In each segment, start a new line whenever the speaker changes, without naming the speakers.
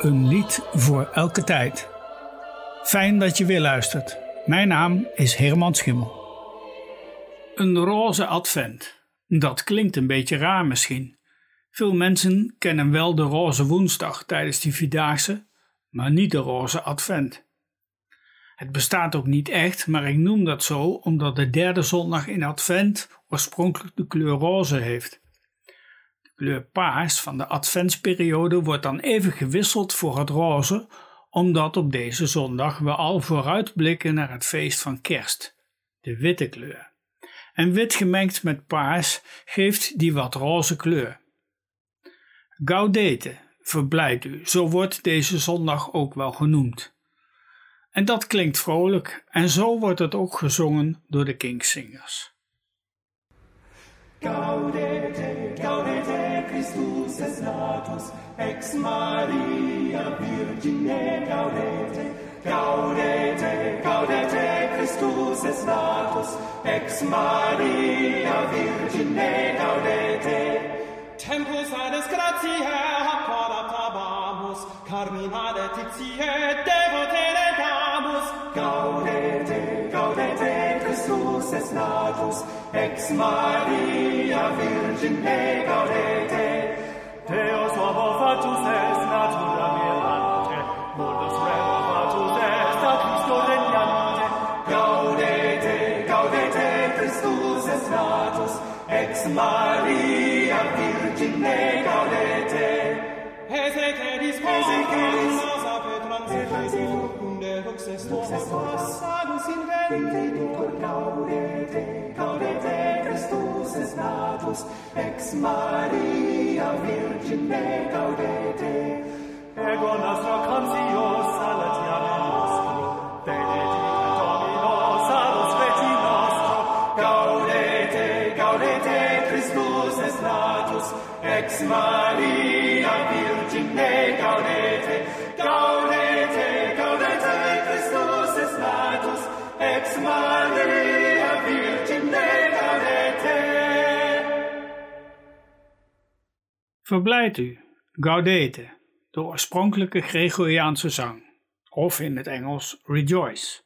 Een lied voor elke tijd. Fijn dat je weer luistert. Mijn naam is Herman Schimmel. Een roze advent. Dat klinkt een beetje raar misschien. Veel mensen kennen wel de roze woensdag tijdens die Vierdaagse, maar niet de roze advent. Het bestaat ook niet echt, maar ik noem dat zo omdat de derde zondag in advent oorspronkelijk de kleur roze heeft. Kleur paars van de adventsperiode wordt dan even gewisseld voor het roze, omdat op deze zondag we al vooruitblikken naar het feest van kerst, de witte kleur. En wit gemengd met paars geeft die wat roze kleur. Gaudete, verblijd u, zo wordt deze zondag ook wel genoemd. En dat klinkt vrolijk en zo wordt het ook gezongen door de.
Gaudete, gaudete, Christus es natus, ex Maria Virgine gaudete, gaudete, gaudete, Christus es natus, ex Maria Virgine gaudete.
Tempus eines gratiae apparat tabamus, carmina
letitie devotere, Deus natus, ex Maria Virgin me gaudete,
Deus homo fatus est natura mirante, mundus reo fatus est a Christo regnante,
gaudete, gaudete, Christus est natus, ex Maria Virgin me gaudete,
Hesec
eris
homo, Hesec eris homo, Hesec eris homo, Hesec
eris homo, Hesec eris homo, Sanctus, ex Maria Virgine gaudete,
ego nostro concio salatiame nostro, benedicta Domino salus veti nostro,
gaudete, gaudete, Christus est natus, ex Maria Virgine gaudete, gaudete, gaudete, Christus est natus, ex Maria
Verblijd u, Gaudete, de oorspronkelijke Gregoriaanse zang, of in het Engels Rejoice.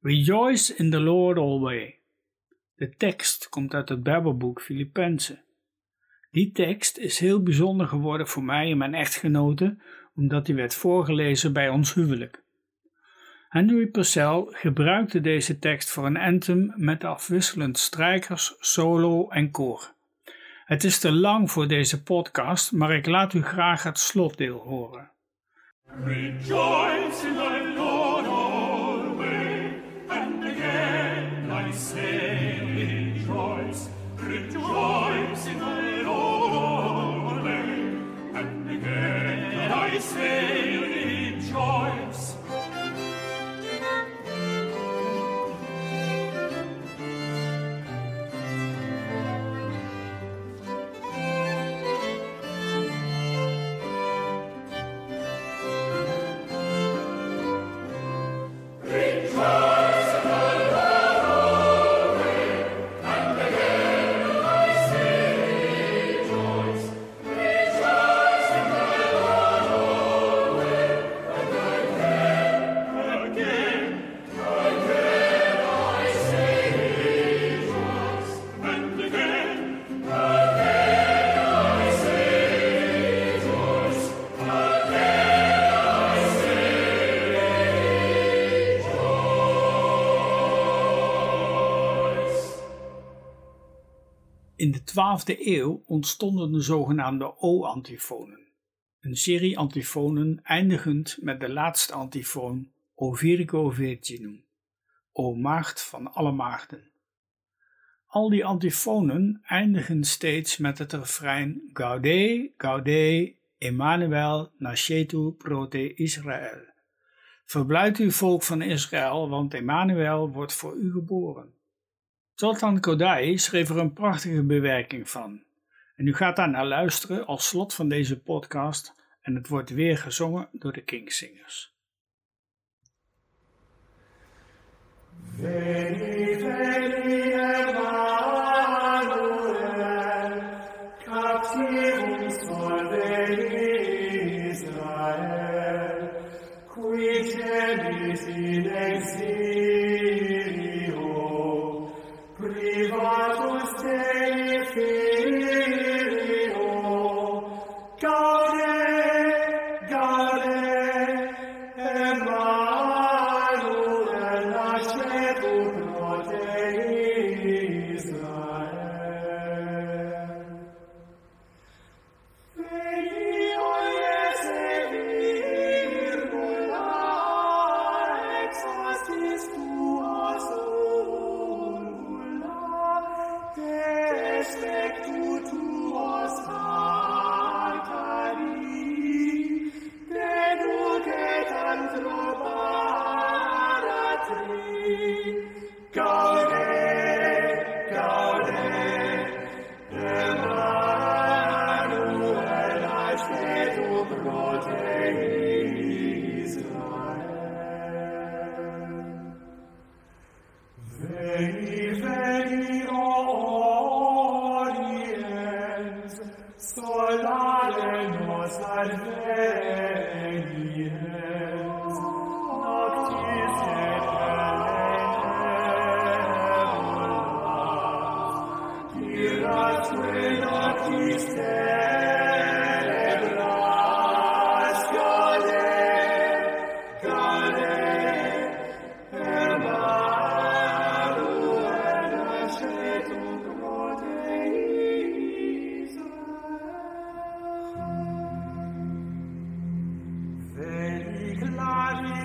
Rejoice in the Lord always. De tekst komt uit het Bijbelboek Filippenzen. Die tekst is heel bijzonder geworden voor mij en mijn echtgenote, omdat die werd voorgelezen bij ons huwelijk. Henry Purcell gebruikte deze tekst voor een anthem met afwisselend strijkers, solo en koor. Het is te lang voor deze podcast, maar ik laat u graag het slotdeel horen.
In
de 12e eeuw ontstonden de zogenaamde O-antifonen, een serie antifonen eindigend met de laatste antifoon O Virgo Virginum, O maagd van alle maagden. Al die antifonen eindigen steeds met het refrein Gaude, Gaude, Emmanuel, nascetu prote Israël. Verblijd u volk van Israël, want Emmanuel wordt voor u geboren. Zoltan Kodai schreef er een prachtige bewerking van. En u gaat daar naar luisteren als slot van deze podcast en het wordt weer gezongen door de Kingsingers.
Veni, veni, Israel, in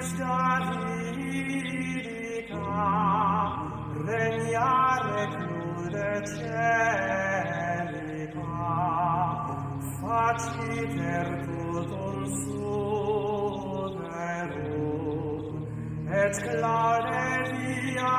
questa lirica regnare clude celica faci per tutum superum et clare via